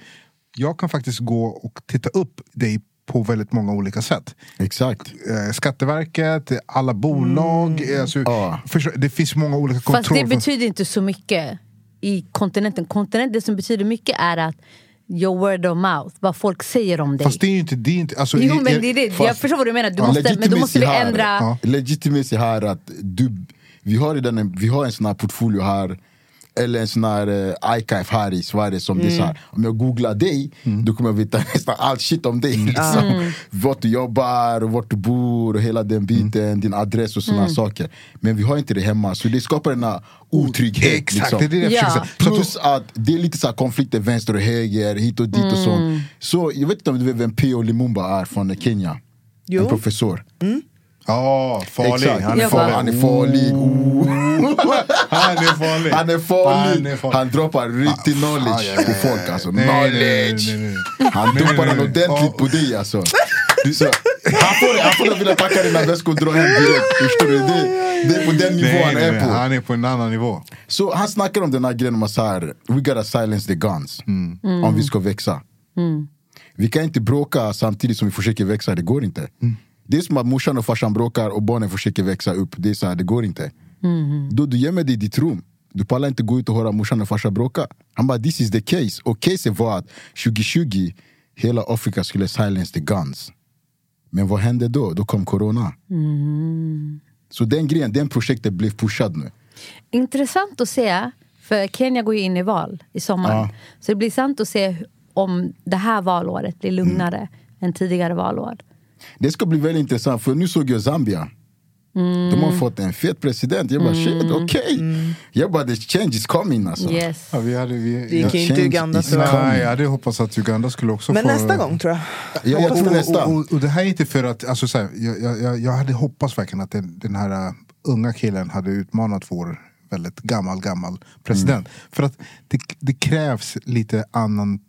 Speaker 2: jag kan faktiskt gå och titta upp dig på väldigt många olika sätt.
Speaker 1: Exakt.
Speaker 2: Eh, Skatteverket, alla bolag, eh, alltså,
Speaker 1: Ja.
Speaker 2: det finns många olika
Speaker 4: Fast det
Speaker 2: kontroller.
Speaker 4: betyder inte så mycket i kontinenten. Kontinenten, det som betyder mycket är att your word of mouth, vad folk säger om dig.
Speaker 2: Fast det är ju inte... Det är inte alltså,
Speaker 4: jo men det är det, jag
Speaker 1: fast-
Speaker 4: förstår vad du menar. Du
Speaker 2: Ja.
Speaker 4: måste, men då måste vi
Speaker 1: här,
Speaker 4: ändra...
Speaker 2: Ja.
Speaker 1: Legitimacy här att du, vi har, redan en, vi har en sån här portfolio här Eller en sån här uh, archive här i Sverige som det är så här, om jag googlar dig då kommer jag veta nästan allt shit om dig. Liksom. Vart du jobbar, vart du bor och hela den biten, din adress och såna saker. Men vi har inte det hemma så det skapar den här otrygghet.
Speaker 2: Exakt,
Speaker 1: liksom.
Speaker 2: det är det jag
Speaker 4: Ja.
Speaker 1: Plus att det är lite så här konflikter vänster och höger, hit och dit och sånt. Så jag vet inte om du vet vem P.O. Lumumba är från Kenya?
Speaker 3: Jo.
Speaker 1: En professor.
Speaker 2: Ja, farlig.
Speaker 1: Exakt.
Speaker 2: Han är farlig.
Speaker 1: Han är farlig. Oh.
Speaker 2: Han är farlig.
Speaker 1: Han är farlig.
Speaker 2: Han är farlig.
Speaker 1: Han droppar riktig
Speaker 2: Ah,
Speaker 1: knowledge
Speaker 2: ja, ja,
Speaker 1: på folk alltså.
Speaker 2: Nej,
Speaker 1: knowledge.
Speaker 2: nej, nej, nej.
Speaker 1: Han
Speaker 2: nej,
Speaker 1: den ordentligt på dig alltså. Så, han får, han får vilja packa dina väskor och dra hem direkt. Förstår du? Det, det är på den nivån
Speaker 2: Nej,
Speaker 1: han är
Speaker 2: nej.
Speaker 1: på.
Speaker 2: Han är på en annan nivå.
Speaker 1: Så han snackar om den här grejen om att we gotta silence the guns. Om vi ska växa. Vi kan inte bråka samtidigt som vi försöker växa, det går inte. Det är som att morsan och farsan bråkar och barnen försöker växa upp. Det är så här, det går inte. Då du gömmer dig i ditt rum. Du pallar inte gå ut och höra morsan och farsan bråka. Han bara, this is the case. Och caset var att 2020, hela Afrika skulle silence the guns. Men vad hände då? Då kom corona. Så den grejen, den projektet blev pushad nu.
Speaker 4: Intressant att se, för Kenya går ju in i val i sommar.
Speaker 1: Ja.
Speaker 4: Så det blir sant att se om det här valåret blir lugnare
Speaker 1: Mm.
Speaker 4: än tidigare valår.
Speaker 1: Det ska bli väldigt intressant, för nu såg jag Zambia. De har fått en fet president. Jag bara shit, okej. Jag bara the change is coming alltså.
Speaker 4: Yes.
Speaker 2: Ja, vi hade, vi,
Speaker 3: Det gick ju inte Uganda så.
Speaker 2: Nej, jag hade hoppats att Uganda skulle också
Speaker 3: Men
Speaker 2: få...
Speaker 3: nästa gång tror jag.
Speaker 1: Ja, jag tror nästa.
Speaker 2: och, och, och det här är inte för att, alltså, så här, jag, jag- jag, hade hoppats verkligen att den, den här uh, unga killen hade utmanat vår väldigt gammal, gammal president. För att det, det krävs lite annan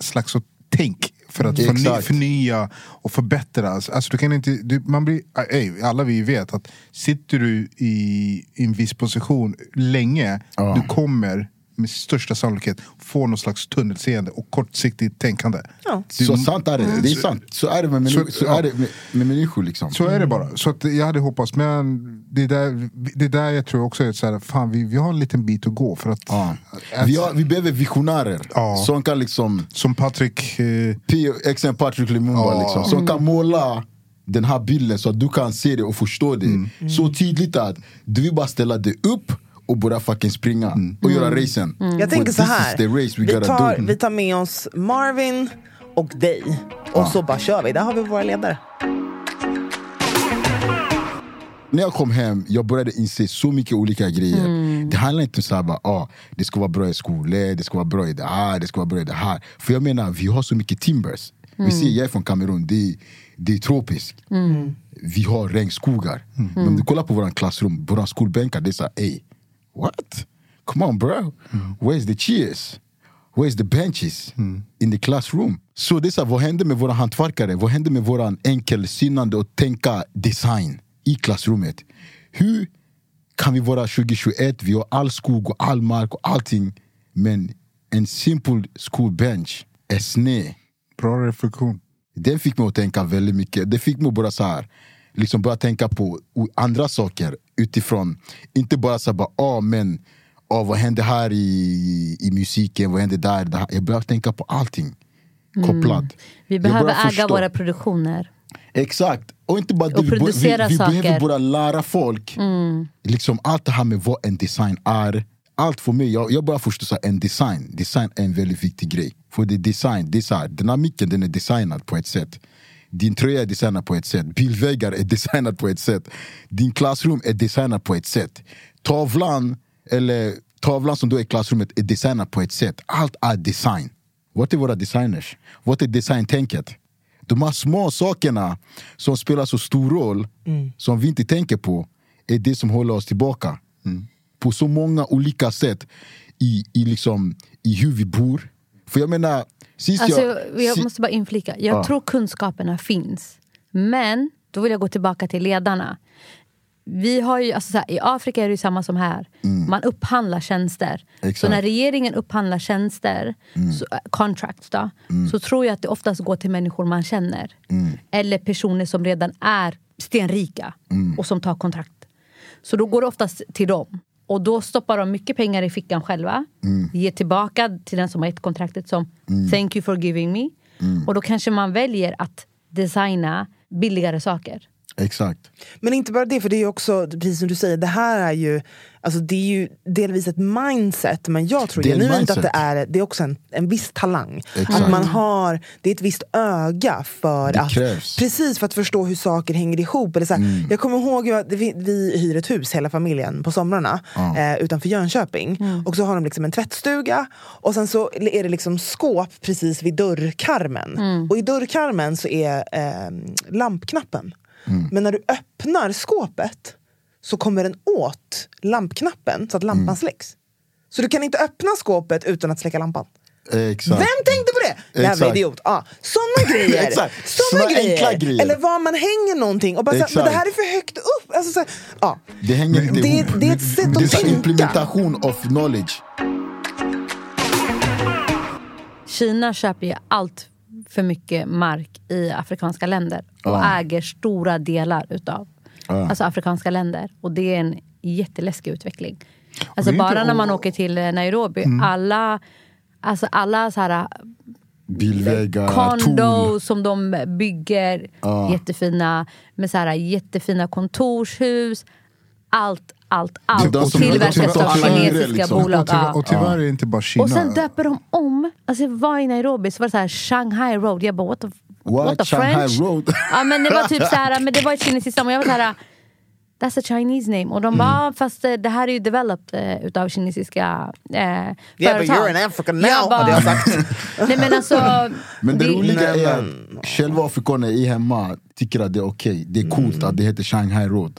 Speaker 2: slags tänk för att förny,
Speaker 1: Exakt.
Speaker 2: förnya och förbättra. Alltså, du kan inte, du, man blir, ey, alla vi vet att sitter du i en viss position länge,
Speaker 1: Ja.
Speaker 2: du kommer med största sannolikhet få någon slags tunnelseende och kortsiktigt tänkande.
Speaker 3: Ja.
Speaker 2: Du-
Speaker 1: Så sant är det, det är sant. Så är det med, människor,
Speaker 2: Så-
Speaker 1: så,
Speaker 2: ja.
Speaker 1: är det med, med människor liksom.
Speaker 2: Så är det bara. Så att jag hade hoppats, men det är där, det är där jag tror också är så här, fan vi, vi har en liten bit att gå. För att,
Speaker 1: Ja.
Speaker 2: att
Speaker 1: Vi, har, vi behöver visionärer
Speaker 2: Ja.
Speaker 1: som kan liksom,
Speaker 2: Som Patrik, eh,
Speaker 1: P- exempel Patrick Lumumba,
Speaker 2: Ja.
Speaker 1: liksom, som kan måla den här bilden så att du kan se det och förstå det.
Speaker 2: Mm.
Speaker 1: Så tydligt att du vill bara ställa dig upp och börja fucking springa
Speaker 2: Mm.
Speaker 1: och göra racen.
Speaker 3: Jag tänker så
Speaker 1: this
Speaker 3: här.
Speaker 1: is the race we
Speaker 3: Vi
Speaker 1: gotta
Speaker 3: tar,
Speaker 1: do.
Speaker 3: vi tar med oss Marvin och dig. Och så bara kör vi. Där har vi våra ledare.
Speaker 1: När jag kom hem, jag började inse så mycket olika grejer. Det handlar inte om så här, bara, ah, det ska vara bra i skolan, det ska vara bra i det här, det ska vara bra i det här. För jag menar, vi har så mycket timbers. Vi ser, jag är från Kamerun, det är, det är tropiskt. Vi har regnskogar. Men om du kollar på våra klassrum, våra skolbänkar, det är såhär, ey, what? Come on bro, where's the chairs? Where's the benches in the classroom? Så det är så här, vad händer med våra hantverkare? Vad händer med våran enkelsinnande och tänka design i klassrummet? Hur kan vi vara 2021, vi har all skog och all mark och allting men en simple skolbench är sned.
Speaker 2: bra reflektion.
Speaker 1: Den fick mig att tänka väldigt mycket. Det fick mig att bara så här, liksom börja tänka på andra saker utifrån, inte bara så bara, ah, men ah, vad händer här i, i musiken, vad händer där, där? Jag började tänka på allting kopplat.
Speaker 4: Vi
Speaker 1: Jag
Speaker 4: behöver
Speaker 1: börjar
Speaker 4: äga
Speaker 1: förstå.
Speaker 4: våra produktioner.
Speaker 1: Exakt, och inte bara det, vi, vi, vi behöver bara lära folk liksom allt det här med vad en design är. Allt för mig, jag, jag bara förstår att en design, design är en väldigt viktig grej. För det är design, det är här, micken den är designad på ett sätt. Din tröja är designad på ett sätt, bilväggar är designad på ett sätt. Din klassrum är designad på ett sätt. Tavlan, eller tavlan som då är klassrummet är designad på ett sätt. Allt är design. Vad är våra designers? Vad är designtänket? De här små sakerna som spelar så stor roll, som vi inte tänker på, är det som håller oss tillbaka. På så många olika sätt i, i, liksom, i hur vi bor. För jag menar, sist
Speaker 4: Alltså,
Speaker 1: jag...
Speaker 4: jag, måste bara inflika. Jag
Speaker 1: Ja.
Speaker 4: tror kunskaperna finns. Men då vill jag gå tillbaka till ledarna. Vi har ju, alltså så här, I Afrika är det samma som här. Man upphandlar tjänster. Så
Speaker 1: Mm. Exakt. Mm.
Speaker 4: när regeringen upphandlar tjänster, så, äh, contracts då, så tror jag att det oftast går till människor man känner.
Speaker 1: Mm.
Speaker 4: Eller personer som redan är stenrika
Speaker 1: Mm.
Speaker 4: och som tar kontrakt. Så då går det oftast till dem. Och då stoppar de mycket pengar i fickan själva.
Speaker 1: Mm.
Speaker 4: Ger tillbaka till den som har gett kontraktet som thank you for giving me.
Speaker 1: Mm.
Speaker 4: Och då kanske man väljer att designa billigare saker.
Speaker 1: Exakt.
Speaker 3: Men inte bara det, för det är också, precis som du säger, det här är ju, alltså det är ju delvis ett mindset, men jag tror
Speaker 1: Det är en
Speaker 3: genuint att det är, det är också en, en viss talang.
Speaker 1: Exakt.
Speaker 3: Att man har, det är ett visst öga för
Speaker 1: Det
Speaker 3: att,
Speaker 1: krävs.
Speaker 3: precis för att förstå hur saker hänger ihop. Eller så här,
Speaker 1: Mm.
Speaker 3: Jag kommer ihåg att vi, vi hyr ett hus, hela familjen, på somrarna eh, utanför Jönköping. Och så har de liksom en tvättstuga och sen så är det liksom skåp precis vid dörrkarmen. Och i dörrkarmen så är eh, lampknappen. Men när du öppnar skåpet så kommer den åt lampknappen så att lampan släcks. Så du kan inte öppna skåpet utan att släcka lampan.
Speaker 1: Exakt.
Speaker 3: Vem tänkte på det? Jävla
Speaker 1: Exakt.
Speaker 3: idiot. Ah, såna grejer.
Speaker 1: Exakt.
Speaker 3: Såna
Speaker 1: Såna
Speaker 3: grejer.
Speaker 1: grejer.
Speaker 3: Eller var man hänger någonting och bara så, här, men det här är för högt upp. Alltså, så ah.
Speaker 1: Det hänger inte
Speaker 3: Det-
Speaker 1: ihop.
Speaker 3: det är ett sätt
Speaker 1: det
Speaker 3: att tänka.
Speaker 1: implementation of knowledge.
Speaker 4: Kina köper ju allt för mycket mark i afrikanska länder och
Speaker 1: Ja.
Speaker 4: äger stora delar utav
Speaker 1: Ja.
Speaker 4: alltså afrikanska länder. Och det är en jätteläskig utveckling. Alltså bara
Speaker 2: inte-
Speaker 4: när man åker till eh, Nairobi, alla, alltså alla så här,
Speaker 1: Bilvägar,
Speaker 4: condo
Speaker 1: torn.
Speaker 4: som de bygger,
Speaker 1: Ja.
Speaker 4: jättefina, med så här, jättefina kontorshus. Allt, allt, allt
Speaker 1: som-
Speaker 4: tillverkas av kinesiska
Speaker 1: liksom.
Speaker 4: bolag.
Speaker 2: Och tyvärr, och är det inte bara Kina.
Speaker 4: Och sen döper de om. Alltså jag var i Nairobi så var det så här Shanghai Road. Jag bara what the,
Speaker 1: What?
Speaker 4: what the
Speaker 1: Shanghai
Speaker 4: French?
Speaker 1: Road?
Speaker 4: Ja men det var typ så här, men det var ett kinesiskt namn. Och jag var så här, that's a Chinese name. Och de bara,
Speaker 3: Mm.
Speaker 4: ah, fast eh, det här är ju developed eh, utav kinesiska eh,
Speaker 3: Yeah, but
Speaker 4: företag.
Speaker 3: you're in Africa now,
Speaker 4: Jag bara,
Speaker 3: jag sagt.
Speaker 4: Nej men alltså.
Speaker 1: Men det, roliga är att själva afrikaner i hemma tycker att det är okej. Det är coolt
Speaker 3: Mm.
Speaker 1: att det heter Shanghai Road.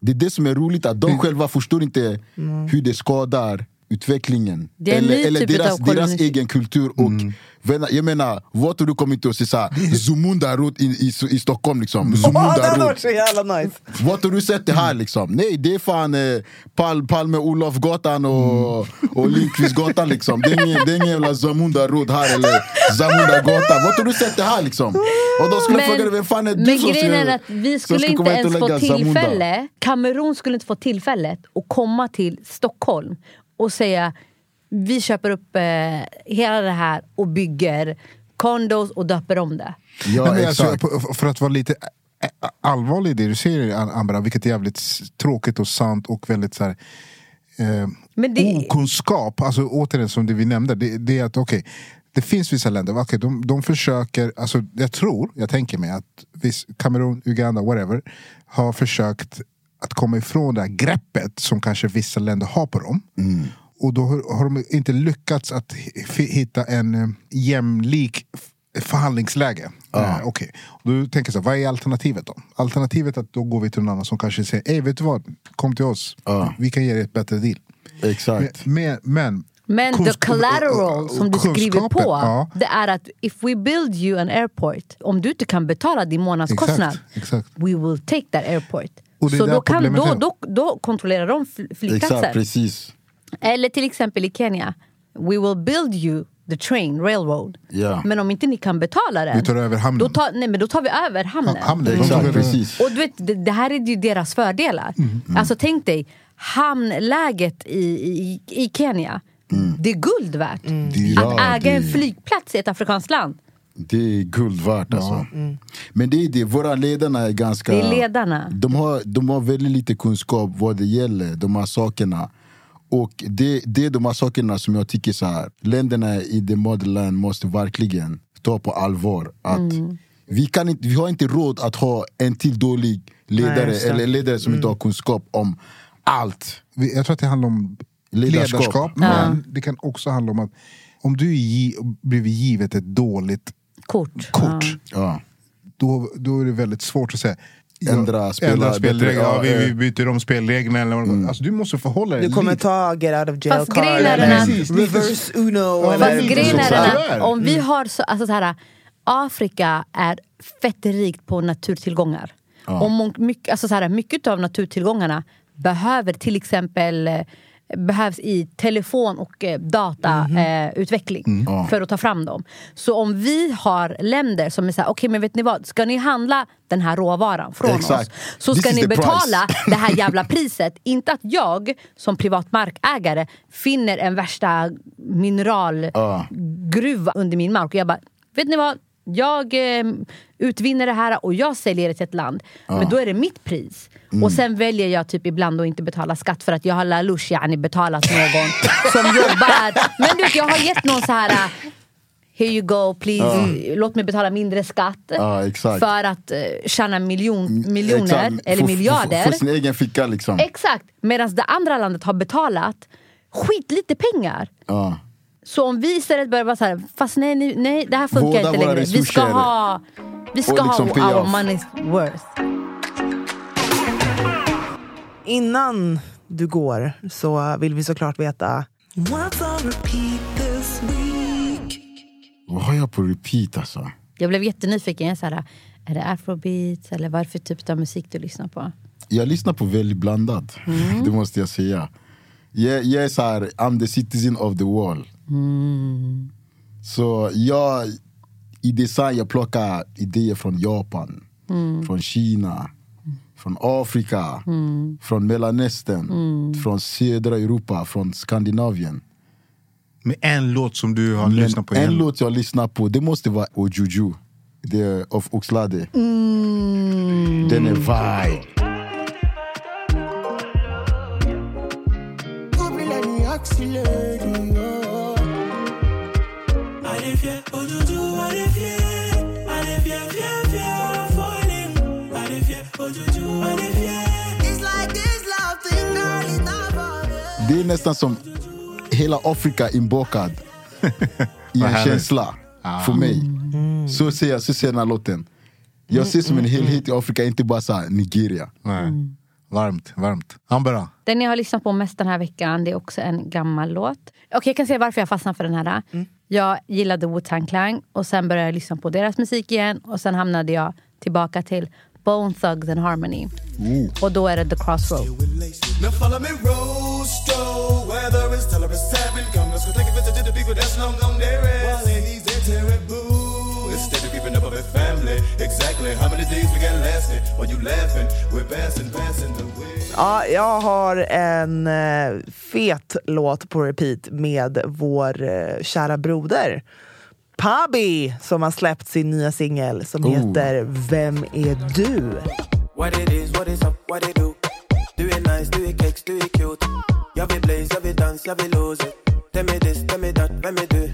Speaker 1: Det är det som är roligt, att de själva förstår inte
Speaker 3: Mm.
Speaker 1: hur det skadar utvecklingen.
Speaker 4: Det
Speaker 1: eller eller
Speaker 4: typ
Speaker 1: deras, deras egen kultur. Och vänner, jag menar, vad tror du kommer inte att se såhär, Zumunda Road i, i, i Stockholm liksom?
Speaker 3: Oh, det
Speaker 1: Zumunda
Speaker 3: hade
Speaker 1: Road.
Speaker 3: varit så jävla nice.
Speaker 1: Vad har du sett det här liksom? Nej det är fan eh, Pal Palme Olofgatan och, och Lindqvistgatan liksom. Det är ingen, det är ingen jävla Zamunda Road här eller Zamunda gatan. Vad har du sett det här liksom? Och då skulle jag fråga dig, vem fan är du
Speaker 4: men
Speaker 1: som
Speaker 4: grejen är att vi skulle
Speaker 1: ska
Speaker 4: inte ens få tillfälle, Kamerun skulle inte få tillfället att komma till Stockholm och säga vi köper upp eh, hela det här och bygger condos och döper om det.
Speaker 1: Ja
Speaker 2: men alltså, för att vara lite ä- allvarlig i det du säger Am- Ambra, vilket är jävligt tråkigt och sant och väldigt så här, eh,
Speaker 4: Men det-
Speaker 2: okunskap, alltså återigen som det vi nämnde, det, det är att okej, det finns vissa länder, okay, de, de försöker, alltså, jag tror, jag tänker mig att Kamerun, Uganda, whatever, har försökt att komma ifrån det här greppet som kanske vissa länder har på dem. Och då har, har de inte lyckats att hi- hitta en eh, jämlik förhandlingsläge. Eh, Okej, Och Då tänker jag så vad är alternativet då? Alternativet är att då går vi till någon annan som kanske säger, Ey, vet du vad? Kom till oss,
Speaker 1: Ja.
Speaker 2: vi kan ge dig ett bättre deal.
Speaker 1: exakt.
Speaker 2: Men, men,
Speaker 4: Men the collateral som du skriver på,
Speaker 2: ja.
Speaker 4: det är att if we build you an airport, om du inte kan betala din månadskostnad,
Speaker 2: Exakt, exakt.
Speaker 4: we will take that airport. Så då, kan, då, då, då kontrollerar de fl- flygplatser.
Speaker 1: Exakt, precis.
Speaker 4: Eller till exempel i Kenya, we will build you the train, railroad.
Speaker 1: Ja.
Speaker 4: Men om inte ni kan betala den,
Speaker 2: Vi tar över hamnen.
Speaker 4: Då, tar, nej, men då tar vi över hamnen.
Speaker 2: Ja, hamnen.
Speaker 1: Exakt,
Speaker 2: över-
Speaker 1: precis.
Speaker 4: Och du vet, det, det här är ju deras fördelar. Alltså tänk dig, hamnläget i, i, i Kenya. Det är guld värt.
Speaker 1: Ja,
Speaker 4: Att äga en
Speaker 1: det-
Speaker 4: flygplats i ett afrikanskt land.
Speaker 1: Det är guld värt alltså. Men det är det, våra ledarna är ganska...
Speaker 4: Det är ledarna.
Speaker 1: De har, de har väldigt lite kunskap vad det gäller, de här sakerna. Och det, det är de här sakerna som jag tycker så här, länderna i the motherland måste verkligen ta på allvar. Att vi, kan inte, vi har inte råd att ha en till dålig ledare,
Speaker 3: Nej,
Speaker 1: eller ledare som inte har kunskap om allt.
Speaker 2: Vi- Jag tror att det handlar om
Speaker 1: Ledarskap.
Speaker 2: ledarskap, men det kan också handla om att om du är gi- blivit givet ett dåligt
Speaker 4: Kort.
Speaker 2: kort,
Speaker 1: Ja.
Speaker 2: då, då är det väldigt svårt att säga ja,
Speaker 1: Ändra spela-
Speaker 2: ändra spelregler. Ja, vi,
Speaker 1: ja,
Speaker 2: vi byter om spelreglerna. Eller vad alltså, du måste förhålla dig
Speaker 3: Du kommer
Speaker 2: lite.
Speaker 3: ta get out of jail
Speaker 4: Fast
Speaker 3: card eller reverse uno.
Speaker 2: Ja,
Speaker 3: eller
Speaker 4: Fast grejen är den om vi har så, alltså så här, Afrika är fett rikt på naturtillgångar. Och mångt- mycket, alltså så här, mycket av naturtillgångarna behöver till exempel eh, behövs i telefon och eh, datautveckling för att ta fram dem. Så om vi har länder som är såhär, okej men vet ni vad, ska ni handla den här råvaran från
Speaker 1: Exakt.
Speaker 4: oss så
Speaker 1: This
Speaker 4: ska
Speaker 1: is
Speaker 4: ni
Speaker 1: the price.
Speaker 4: betala det här jävla priset. Inte att jag som privat markägare finner en värsta mineralgruva under min mark och jag bara, vet ni vad? Jag eh, utvinner det här och jag säljer det till ett land. Men då är det mitt pris. Och sen väljer jag typ ibland att inte betala skatt för att jag har lalush yani betalat någon som jobbar. Men du vet, jag har gett någon så här uh, Here you go, please. Låt mig betala mindre skatt.
Speaker 1: Ja.
Speaker 4: För att uh, tjäna miljon, miljoner
Speaker 1: Exakt.
Speaker 4: eller
Speaker 1: För-
Speaker 4: miljarder.
Speaker 1: För, för sin egen ficka liksom.
Speaker 4: Exakt. Medan det andra landet har betalat skitlite pengar.
Speaker 1: Ja.
Speaker 4: Så om vi istället börjar vara så här, fast nej, nej, nej det här funkar
Speaker 1: Vårda
Speaker 4: inte längre. Vi ska ha, vi ska
Speaker 1: liksom
Speaker 4: ha our money's worth.
Speaker 3: Innan du går så vill vi såklart veta What's on repeat this week?
Speaker 1: Vad har jag på repeat alltså?
Speaker 4: Jag blev jättenyfiken. Jag så här, är det afrobeats eller vad är det för typ av musik du lyssnar på?
Speaker 1: Jag lyssnar på väldigt blandat,
Speaker 4: Mm.
Speaker 1: det måste jag säga. Jag, jag är så här, I'm the citizen of the world.
Speaker 4: Mm.
Speaker 1: Så jag, i design, jag plockar idéer från Japan,
Speaker 4: Mm.
Speaker 1: från Kina, från Afrika, från Mellanöstern,
Speaker 4: Mm.
Speaker 1: från södra Europa, från Skandinavien.
Speaker 2: Med en låt som du har
Speaker 1: Men
Speaker 2: lyssnat på
Speaker 1: en
Speaker 2: igen.
Speaker 1: låt jag lyssnar på, det måste vara Ojuju. Det är av Oxlade.
Speaker 4: Mm.
Speaker 1: Den är vibe. Det är nästan som hela Afrika inbakad i en känsla för mig. Så ser jag, så ser jag den här låten. Jag ser som en helhet i Afrika, inte bara så Nigeria.
Speaker 2: Varmt, varmt. Ambera.
Speaker 4: Den jag har lyssnat på mest den här veckan, det är också en gammal låt. Okej, jag kan säga varför jag fastnade för den här. Jag gillade Wu-Tang Clan och sen började jag lyssna på deras musik igen och sen hamnade jag tillbaka till Bone Thugs and Harmony. Och då är det The Crossroad.
Speaker 6: Now Of keeping up with their family. Exactly how many days we got lasting? While you laughing, we're passing, passing the way.
Speaker 3: Ja, jag har en eh, fet låt på repeat med vår eh, kära broder Pabi som har släppt sin nya singel som
Speaker 1: Oh.
Speaker 3: heter Vem är du?
Speaker 6: What it is, what is up, what it do? Do it nice, do it kicks, do it cute. Jag vill blaze, jag vill dans, jag vill lose it. Tell me this, tell me that, vem är du?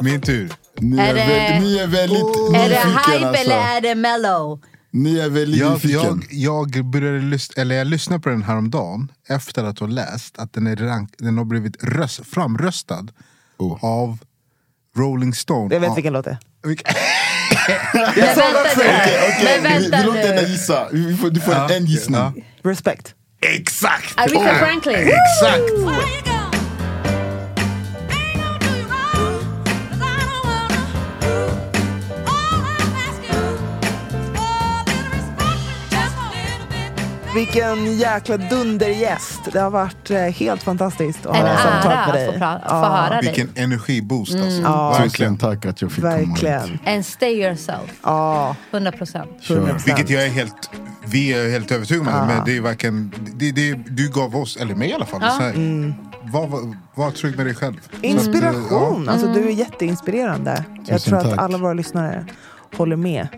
Speaker 2: Min tur.
Speaker 1: Ni
Speaker 4: Är
Speaker 1: är,
Speaker 4: det-
Speaker 1: väldigt, ni är väldigt
Speaker 4: Är det
Speaker 1: nyfiken
Speaker 4: hype
Speaker 1: alltså.
Speaker 4: eller är det mellow?
Speaker 1: Ni är väldigt
Speaker 2: Jag,
Speaker 1: nyfiken.
Speaker 2: jag, jag, började lys- eller jag lyssnade på den häromdagen efter att ha läst att den, är rank, den har blivit röst, framröstad
Speaker 1: Oh.
Speaker 2: av Rolling Stone.
Speaker 3: Jag vet
Speaker 2: Ja,
Speaker 3: vilken låt det är.
Speaker 4: vänta nu.
Speaker 1: Okej,
Speaker 4: Men
Speaker 1: vi, låter henne gissa. Vi får, du får
Speaker 2: Ja,
Speaker 1: en gissning.
Speaker 2: ja.
Speaker 3: Respect.
Speaker 2: Exakt!
Speaker 4: Aretha Franklin.
Speaker 2: Exakt!
Speaker 3: Vilken jäkla dundergäst. Det har varit eh, helt fantastiskt att
Speaker 4: En
Speaker 3: ha samtal
Speaker 4: ära
Speaker 3: med
Speaker 4: att
Speaker 3: dig.
Speaker 4: få, pra- få
Speaker 3: Ja,
Speaker 4: höra dig.
Speaker 2: Vilken energiboost alltså.
Speaker 3: Ja.
Speaker 1: Tusen
Speaker 2: Verkligen.
Speaker 1: tack att jag fick komma hit.
Speaker 3: Verkligen.
Speaker 4: And stay yourself.
Speaker 3: Ja,
Speaker 4: 100 procent.
Speaker 1: Kör.
Speaker 3: 100%.
Speaker 2: Vilket jag är helt, vi är helt övertygade om. Men det är verkligen, det, det, du gav oss, eller mig i alla fall, så här, var, var, var trygg med dig själv. Att,
Speaker 3: Inspiration!
Speaker 2: ja.
Speaker 3: Alltså, du är jätteinspirerande. Jag
Speaker 1: Tusen
Speaker 3: tror att
Speaker 1: tack.
Speaker 3: alla våra lyssnare håller med.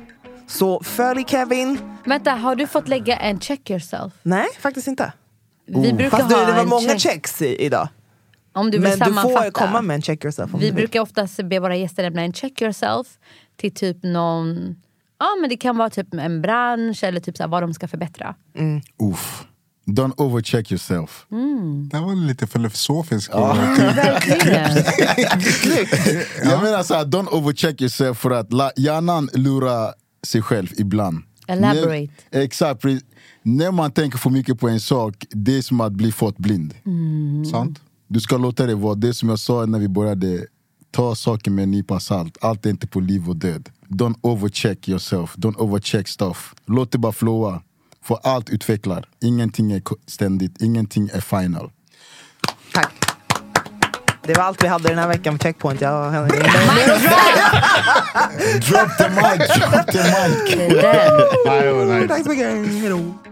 Speaker 3: Så följ Kevin.
Speaker 4: Vänta, har du fått lägga en check yourself?
Speaker 3: Nej, faktiskt inte.
Speaker 4: Vi brukar
Speaker 3: Fast du,
Speaker 4: ha
Speaker 3: det var
Speaker 4: en
Speaker 3: många
Speaker 4: check.
Speaker 3: checks i, idag.
Speaker 4: Om du vill
Speaker 3: Men du
Speaker 4: sammanfatta.
Speaker 3: får komma med en check yourself. Om
Speaker 4: Vi
Speaker 3: du vill.
Speaker 4: brukar oftast be våra gäster lämna en check yourself till typ någon... Ja men det kan vara typ en bransch eller typ så här vad de ska förbättra.
Speaker 1: Uff. Don't overcheck yourself.
Speaker 2: Det här var lite filosofiskt.
Speaker 4: Verkligen.
Speaker 1: Jag menar så här, don't overcheck yourself för att la, hjärnan lurar sig själv ibland.
Speaker 4: Elaborate.
Speaker 1: När, exakt. När man tänker för mycket på en sak, det är som att bli fått blind.
Speaker 2: Sant?
Speaker 1: Du ska låta det vara. Det som jag sa när vi började, ta saker med en nypa salt. Allt är inte på liv och död. Don't overcheck yourself, don't overcheck stuff. Låt det bara flowa. För allt utvecklar. Ingenting är ständigt, ingenting är final.
Speaker 3: Det var allt vi hade den här veckan på Checkpoint. Jag,
Speaker 1: Drop the mic, drop the mic!
Speaker 3: Tack så mycket. Hej då.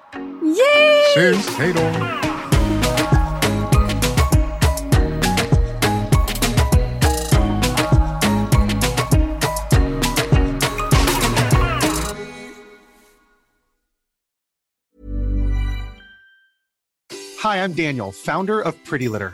Speaker 4: Yay!
Speaker 2: Syns! Hej då!
Speaker 7: Hi, I'm Daniel, founder of Pretty Litter.